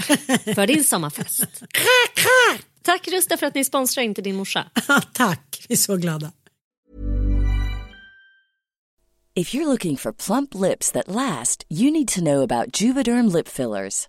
för din sommarfest. Tack Rusta för att ni sponsrar inte din morsa. Tack, vi är så glada. If you're looking for plump lips that last, you need to know about Juvederm lip fillers.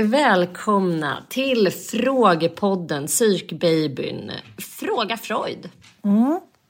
Välkomna till Frågepodden Psykbabyn. Fråga Freud.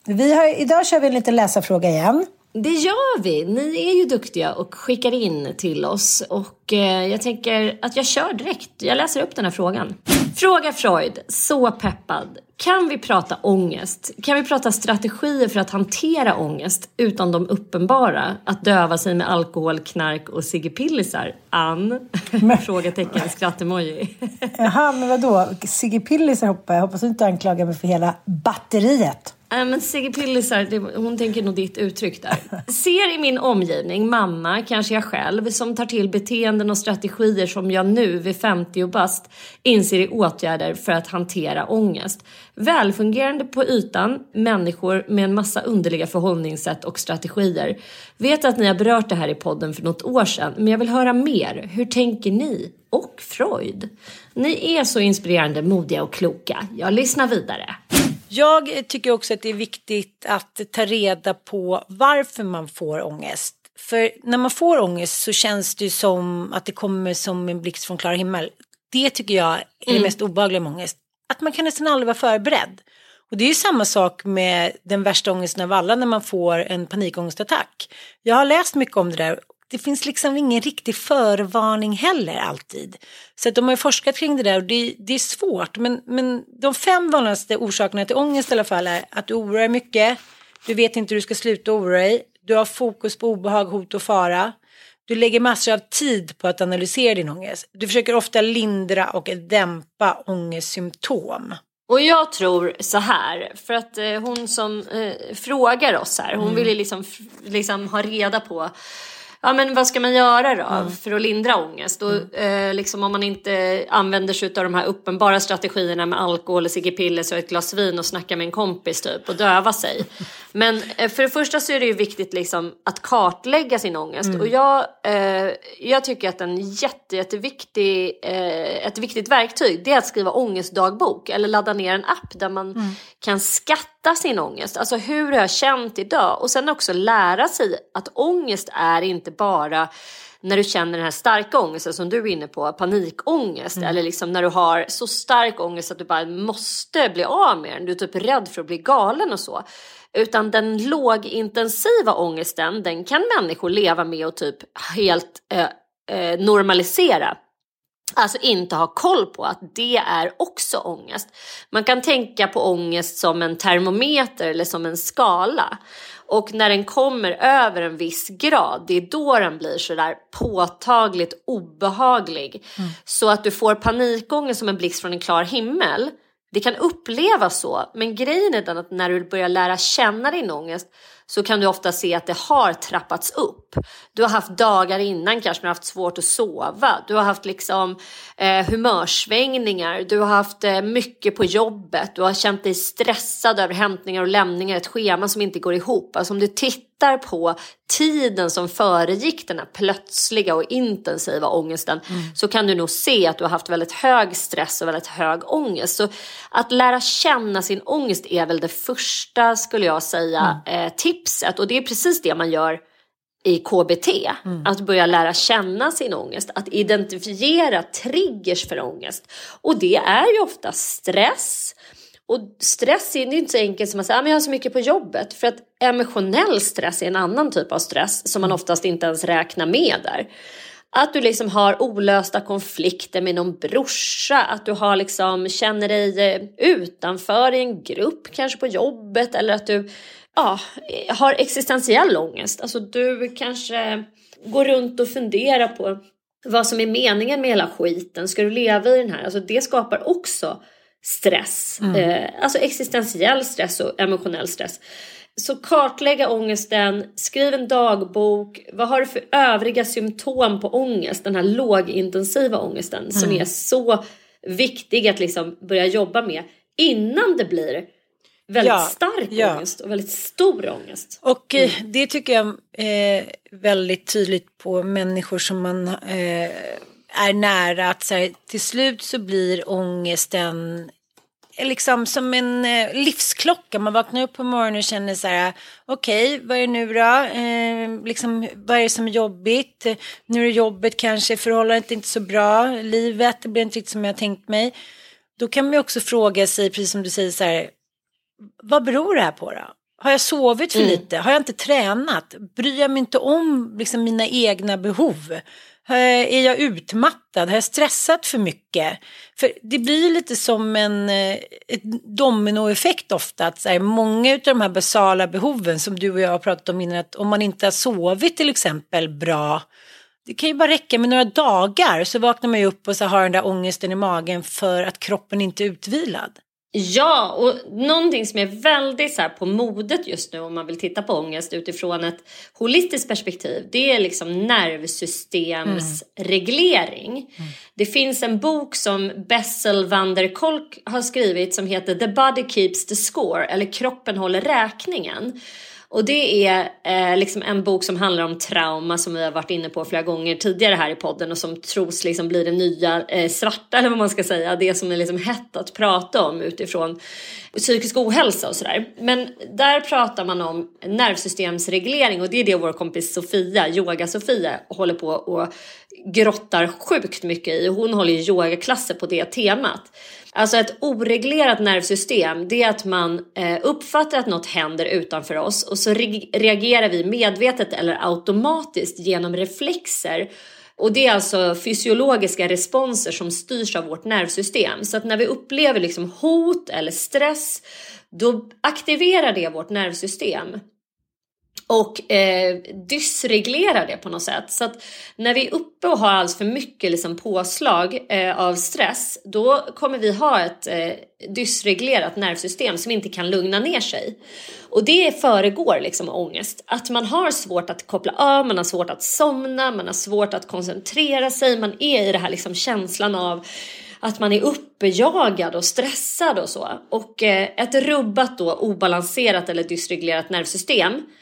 Vi har, idag kör vi en liten läsarfråga igen. Det gör vi. Ni är ju duktiga och skickar in till oss. Och eh, jag tänker att jag kör direkt. Jag läser upp den här frågan. Fråga Freud. Så peppad. Kan vi prata ångest? Kan vi prata strategier för att hantera ångest utan de uppenbara? Att döva sig med alkohol, knark och ciggepillisar? Ann? Frågetecken, skrattemoji. Jaha, men vadå? Sigge Pillisar hoppar jag. Hoppas du inte anklagar mig för hela batteriet. Nej men Sigge Pillisar, hon tänker nog ditt uttryck där. Ser i min omgivning, mamma, kanske jag själv, som tar till beteenden och strategier som jag nu vid 50 och bast inser är åtgärder för att hantera ångest. Välfungerande på ytan, människor med en massa underliga förhållningssätt och strategier. Vet att ni har berört det här i podden för något år sedan, men jag vill höra mer. Hur tänker ni? Och Freud? Ni är så inspirerande, modiga och kloka. Jag lyssnar vidare. Jag tycker också att det är viktigt att ta reda på varför man får ångest. För när man får ångest så känns det ju som att det kommer som en blixt från klar himmel. Det tycker jag är det mest obehagliga med ångest. Att man kan nästan aldrig vara förberedd. Och det är ju samma sak med den värsta ångesten av alla när man får en panikångestattack. Jag har läst mycket om det där. Det finns liksom ingen riktig förvarning heller alltid. Så att de har ju forskat kring det där och det, det är svårt. Men, men de fem vanligaste orsakerna till ångest i alla fall är att du oroar dig mycket. Du vet inte hur du ska sluta oroa dig. Du har fokus på obehag, hot och fara. Du lägger massor av tid på att analysera din ångest. Du försöker ofta lindra och dämpa ångestsymptom. Och jag tror så här, för att eh, hon som eh, frågar oss här, hon vill ju liksom, liksom ha reda på Ja men vad ska man göra då för att lindra ångest? Och, eh, liksom om man inte använder sig av de här uppenbara strategierna med alkohol, ciggepiller och ett glas vin och snacka med en kompis typ och döva sig. Men eh, för det första så är det ju viktigt liksom att kartlägga sin ångest. Och jag, eh, jag tycker att en jätte, jätteviktig, eh, ett viktigt verktyg det är att skriva ångestdagbok eller ladda ner en app där man kan skatta sin ångest. Alltså hur har jag känt idag? Och sen också lära sig att ångest är inte bara när du känner den här starka ångesten som du är inne på, panikångest eller liksom när du har så stark ångest att du bara måste bli av med den, du är typ rädd för att bli galen och så. Utan den lågintensiva ångesten, den kan människor leva med och typ helt eh, eh, normalisera. Alltså inte ha koll på att det är också ångest. Man kan tänka på ångest som en termometer eller som en skala. Och när den kommer över en viss grad, det är då den blir sådär påtagligt obehaglig. Så att du får panikångest som en blixt från en klar himmel. Det kan upplevas så, men grejen är den att när du börjar lära känna din ångest så kan du ofta se att det har trappats upp. Du har haft dagar innan kanske, men haft svårt att sova. Du har haft liksom eh, humörsvängningar. Du har haft eh, mycket på jobbet. Du har känt dig stressad över hämtningar och lämningar. Ett schema som inte går ihop. Alltså om du tittar på tiden som föregick den här plötsliga och intensiva ångesten så kan du nog se att du har haft väldigt hög stress och väldigt hög ångest. Så att lära känna sin ångest är väl det första skulle jag säga eh, tipset och det är precis det man gör i KBT. Att börja lära känna sin ångest, att identifiera triggers för ångest. Och det är ju ofta stress. Och stress är är inte så enkelt som att säga att jag har så mycket på jobbet. För att emotionell stress är en annan typ av stress som man oftast inte ens räknar med där. Att du liksom har olösta konflikter med någon brorsa, att du har liksom, känner dig eh, utanför i en grupp, kanske på jobbet, eller att du ja, har existentiell ångest. Alltså du kanske går runt och funderar på vad som är meningen med hela skiten. Ska du leva i den här? Alltså det skapar också stress. Eh, alltså existentiell stress och emotionell stress. Så kartlägga ångesten, skriv en dagbok. Vad har du för övriga symptom på ångest? Den här lågintensiva ångesten som är så viktig att liksom börja jobba med innan det blir väldigt Ja, stark ja. ångest och väldigt stor ångest. Och eh, det tycker jag är väldigt tydligt på människor som man eh, är nära. Att så här, till slut så blir ångesten eh, liksom som en eh, livsklocka. Man vaknar upp på morgonen och känner så här, okej, vad är det nu då? Eh, liksom, vad är det som är jobbigt? Eh, Nu är det jobbet kanske, förhållandet är inte så bra, livet det blir inte riktigt som jag tänkt mig. Då kan man ju också fråga sig, precis som du säger så här, vad beror det här på då? Har jag sovit för lite? Har jag inte tränat? Bryr jag mig inte om liksom, mina egna behov? Är jag utmattad? Har jag stressat för mycket? För det blir lite som en eh, dominoeffekt ofta. Att så här, många av de här basala behoven som du och jag har pratat om innan. Att om man inte har sovit till exempel bra. Det kan ju bara räcka med några dagar så vaknar man ju upp och så har den där ångesten i magen för att kroppen inte är utvilad. Ja, och någonting som är väldigt så på modet just nu om man vill titta på ångest utifrån ett holistiskt perspektiv. Det är liksom nervsystemsreglering. Det finns en bok som Bessel van der Kolk har skrivit som heter The Body Keeps the Score eller Kroppen håller räkningen. Och det är eh, liksom en bok som handlar om trauma som vi har varit inne på flera gånger tidigare här i podden och som tros liksom bli det nya eh, svarta eller vad man ska säga. Det som är liksom hett att prata om utifrån psykisk ohälsa och sådär. Men där pratar man om nervsystemsreglering och det är det vår kompis Sofia, yoga-Sofia, håller på och grottar sjukt mycket i. Hon håller ju yogaklasser på det temat. Alltså ett oreglerat nervsystem, det är att man eh, uppfattar att något händer utanför oss och så reagerar vi medvetet eller automatiskt genom reflexer. Och det är alltså fysiologiska responser som styrs av vårt nervsystem. Så att när vi upplever liksom hot eller stress, då aktiverar det vårt nervsystem och eh, dysreglerar det på något sätt. Så att när vi är uppe och har alldeles för mycket liksom påslag eh, av stress, då kommer vi ha ett eh, dysreglerat nervsystem som inte kan lugna ner sig. Och det föregår liksom ångest. Att man har svårt att koppla av, man har svårt att somna, man har svårt att koncentrera sig, man är i det här liksom känslan av att man är uppjagad och stressad och så. Och eh, ett rubbat då obalanserat eller dysreglerat nervsystem Eh,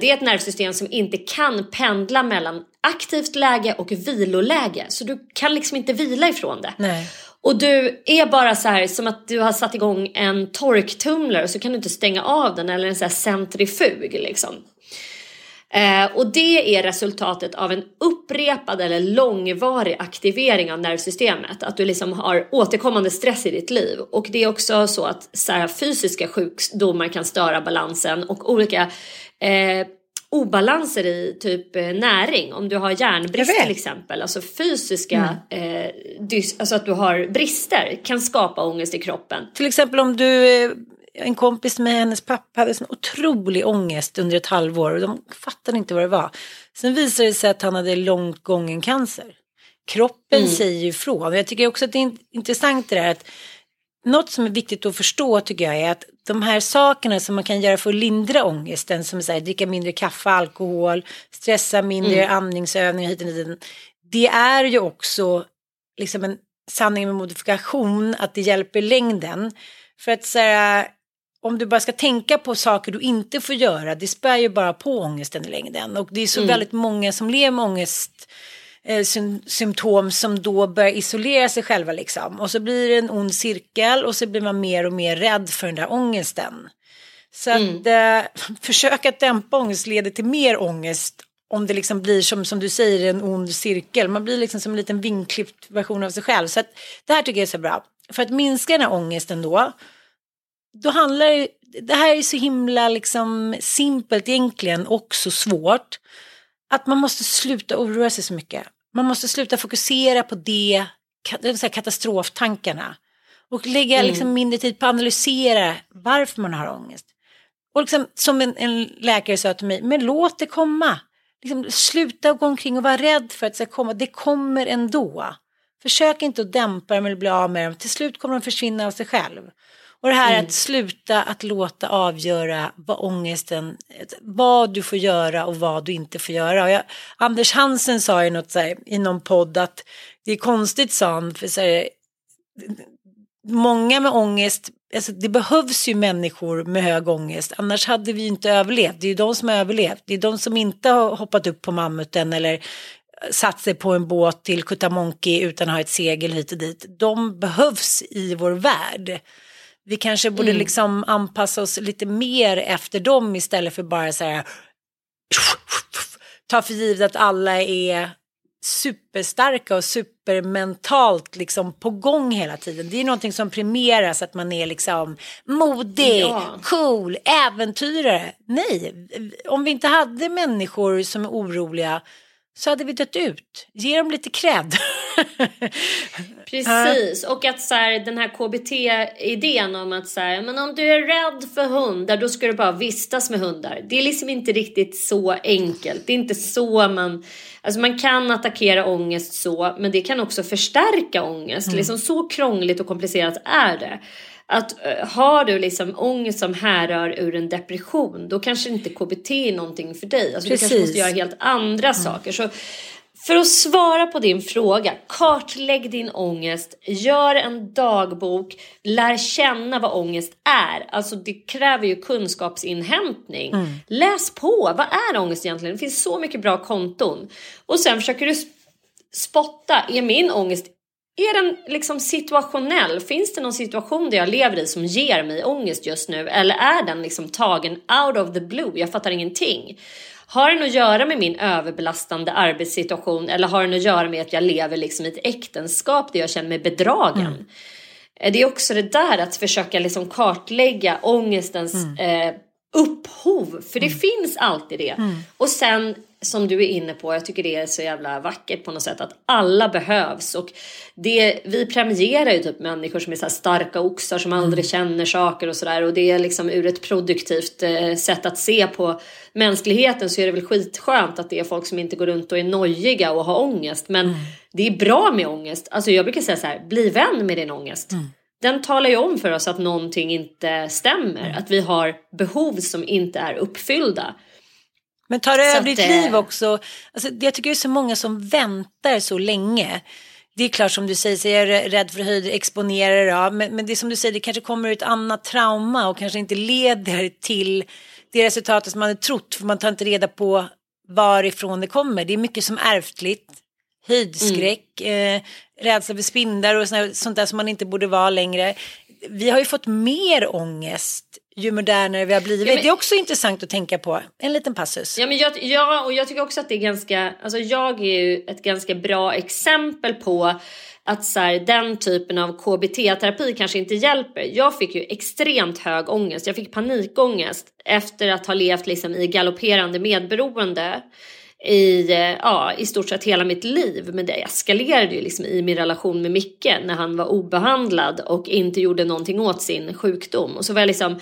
det är ett nervsystem som inte kan pendla mellan aktivt läge och viloläge. Så du kan liksom inte vila ifrån det. Nej. Och du är bara så här som att du har satt igång en torktumlare och så kan du inte stänga av den eller en så här centrifug liksom. Eh, och det är resultatet av en upprepad eller långvarig aktivering av nervsystemet. Att du liksom har återkommande stress i ditt liv. Och det är också så att så fysiska sjukdomar kan störa balansen och olika eh, obalanser i typ eh, näring. Om du har järnbrist till exempel. Alltså fysiska, eh, dys- alltså att du har brister kan skapa ångest i kroppen. Till exempel om du, eh, en kompis med hennes pappa hade sån otrolig ångest under ett halvår och de fattade inte vad det var. Sen visade det sig att han hade långt gången cancer. Kroppen säger ju ifrån. Jag tycker också att det är in- intressant det där att något som är viktigt att förstå tycker jag är att de här sakerna som man kan göra för att lindra ångesten som här, dricka mindre kaffe, alkohol, stressa mindre, andningsövningar hit och dit. Det är ju också liksom en sanning med modifikation att det hjälper längden. För att så här, om du bara ska tänka på saker du inte får göra, det spär ju bara på ångesten i längden. Och det är så väldigt många som lever med ångest eh, sym- symptom som då börjar isolera sig själva liksom. Och så blir det en ond cirkel och så blir man mer och mer rädd för den där ångesten. Så att eh, försök att dämpa ångest leder till mer ångest om det liksom blir som, som du säger en ond cirkel. Man blir liksom som en liten vingklippt version av sig själv. Så att det här tycker jag är så bra. För att minska den här ångesten då, då handlar det, det här är så himla liksom simpelt egentligen och så svårt. Att man måste sluta oroa sig så mycket. Man måste sluta fokusera på det, katastroftankarna. Och lägga liksom mindre tid på att analysera varför man har ångest. Och liksom, som en, en läkare sa till mig, men låt det komma. liksom, sluta gå omkring och vara rädd för att det ska komma. Det kommer ändå. Försök inte att dämpa dem eller bli av med dem. Till slut kommer de försvinna av sig själv. Och det här Mm. att sluta att låta avgöra vad ångesten, vad du får göra och vad du inte får göra. Jag, Anders Hansen sa ju något så här, i någon podd att det är konstigt sa han, för så här, många med ångest, alltså det behövs ju människor med hög ångest, annars hade vi inte överlevt. Det är ju de som har överlevt, det är de som inte har hoppat upp på mammuten eller satt sig på en båt till Kutamonki utan att ha ett segel hit och dit. De behövs i vår värld. Vi kanske borde liksom anpassa oss lite mer efter dem istället för bara så här ta för givet att alla är superstarka och supermentalt liksom på gång hela tiden. Det är någonting som premieras att man är liksom modig, Ja. cool, äventyrare. Nej, om vi inte hade människor som är oroliga så hade vi dött ut. Ge dem lite cred. Precis, och att så här, den här KBT-idén om att så här, men om du är rädd för hundar då ska du bara vistas med hundar. Det är liksom inte riktigt så enkelt. Det är inte så man, alltså man kan attackera ångest så, men det kan också förstärka ångest. Liksom så krångligt och komplicerat är det. Att eh, har du liksom ångest som härrör ur en depression, då kanske inte KBT är någonting för dig. Alltså du kanske måste göra helt andra saker. Så för att svara på din fråga, kartlägg din ångest, gör en dagbok, lär känna vad ångest är. Alltså det kräver ju kunskapsinhämtning. Läs på, vad är ångest egentligen? Det finns så mycket bra konton. Och sen försöker du sp- spotta, är min ångest är den liksom situationell? Finns det någon situation där jag lever i som ger mig ångest just nu? Eller är den liksom tagen out of the blue? Jag fattar ingenting. Har den att göra med min överbelastande arbetssituation eller har den att göra med att jag lever liksom i ett äktenskap där jag känner mig bedragen? Eh, Det är också det där att försöka liksom kartlägga ångestens eh, upphov. För det finns alltid det. Och sen som du är inne på, jag tycker det är så jävla vackert på något sätt att alla behövs. Och det, vi premierar ju typ människor som är så starka oxar som aldrig känner saker och sådär. Och det är liksom ur ett produktivt eh, sätt att se på mänskligheten så är det väl skitskönt att det är folk som inte går runt och är nojiga och har ångest. Men det är bra med ångest. Alltså jag brukar säga så här, bli vän med din ångest. Den talar ju om för oss att någonting inte stämmer. Att vi har behov som inte är uppfyllda. Men tar det över ditt liv också. Alltså, jag tycker det är så många som väntar så länge. Det är klart som du säger, så jag är rädd för höjder, exponera det, ja. men, men det är som du säger, det kanske kommer ett annat trauma och kanske inte leder till det resultatet som man hade trott. För man tar inte reda på varifrån det kommer. Det är mycket som ärftligt. Höjdskräck, eh, rädsla för spindlar och sånt där som man inte borde vara längre. Vi har ju fått mer ångest ju modernare vi har blivit. Ja, men- Det är också intressant att tänka på. En liten passus. Ja, men jag, ja, och jag tycker också att det är ganska, alltså jag är ju ett ganska bra exempel på att så här, den typen av KBT-terapi kanske inte hjälper. Jag fick ju extremt hög ångest, jag fick panikångest efter att ha levt liksom i galopperande medberoende i, eh, ja, i stort sett hela mitt liv. Men det eskalerade ju liksom i min relation med Micke när han var obehandlad och inte gjorde någonting åt sin sjukdom. Och så var jag liksom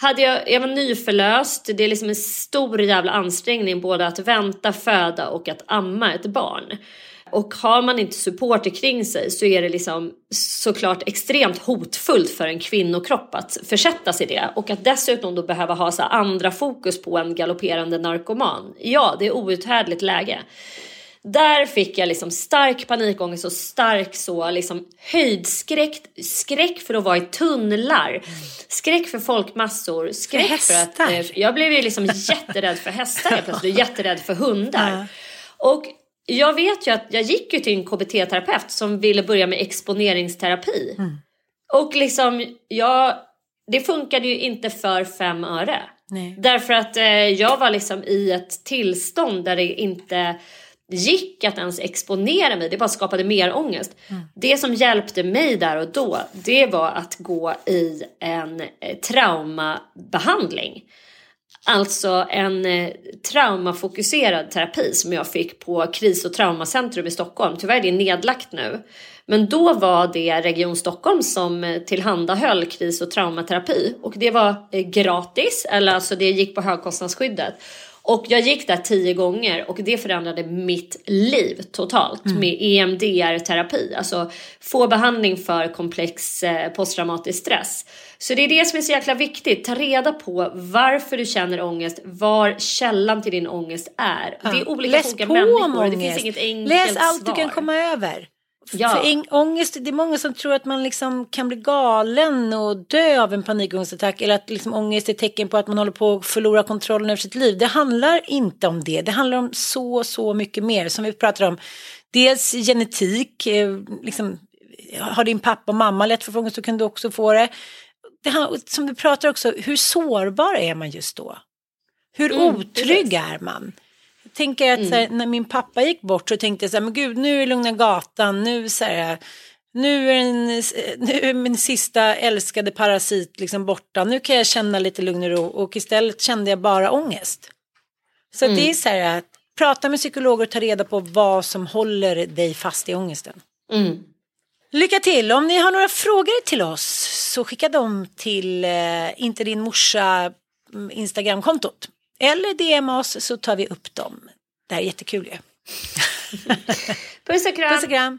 hade jag, jag var nyförlöst, det är liksom en stor jävla ansträngning både att vänta, föda och att amma ett barn. Och har man inte support kring sig så är det liksom såklart extremt hotfullt för en kvinnokropp att försättas i det. Och att dessutom då behöva ha så andra fokus på en galopperande narkoman. Ja, det är outhärdligt läge. Där fick jag liksom stark panikångest och stark så liksom höjdskräck, skräck för att vara i tunnlar, skräck för folkmassor, skräck för, att hästar? eh, jag blev ju liksom jätterädd för hästar helt plötsligt och jätterädd för hundar. Och jag vet ju att jag gick ju till en KBT-terapeut som ville börja med exponeringsterapi. Och liksom, jag, det funkade ju inte för fem öre. Nej. Därför att eh, jag var liksom i ett tillstånd där det inte gick att ens exponera mig. Det bara skapade mer ångest. Det som hjälpte mig där och då, det var att gå i en eh, traumabehandling. Alltså en eh, traumafokuserad terapi som jag fick på kris och traumacentrum i Stockholm. Tyvärr är det nedlagt nu. Men då var det Region Stockholm som eh, tillhandahöll kris och traumaterapi. Och det var gratis, eller alltså det gick på högkostnadsskyddet. Och jag gick där tio gånger och det förändrade mitt liv totalt mm. med EMDR-terapi. Alltså få behandling för komplex eh, posttraumatisk stress. Så det är det som är så jäkla viktigt. Ta reda på varför du känner ångest, var källan till din ångest är. Ja. Det är olika Läs olika på människor. Om ångest. Det finns inget enkelt Läs allt svar. du kan komma över. Ja. För ångest, det är många som tror att man liksom kan bli galen och dö av en panikångestattack eller att liksom ångest är tecken på att man håller på att förlora kontrollen över sitt liv. Det handlar inte om det. Det handlar om så, så mycket mer som vi pratar om. Dels genetik, eh, liksom, har din pappa och mamma lätt för ångest så kan du också få det. det som vi pratar också, hur sårbar är man just då? Hur mm, otrygg är man? Tänker att mm. här, när min pappa gick bort så tänkte jag så här, men gud nu är Lugna Gatan, nu så här, nu är, den, nu är min sista älskade parasit liksom borta, nu kan jag känna lite lugn och ro och istället kände jag bara ångest. Så mm. det är så här att prata med psykologer och ta reda på vad som håller dig fast i ångesten. Mm. Lycka till! Om ni har några frågor till oss så skicka dem till eh, inte din morsa mm, Instagramkontot. Eller DM oss så tar vi upp dem. Det här är jättekul ju. Puss och kram. Puss och kram.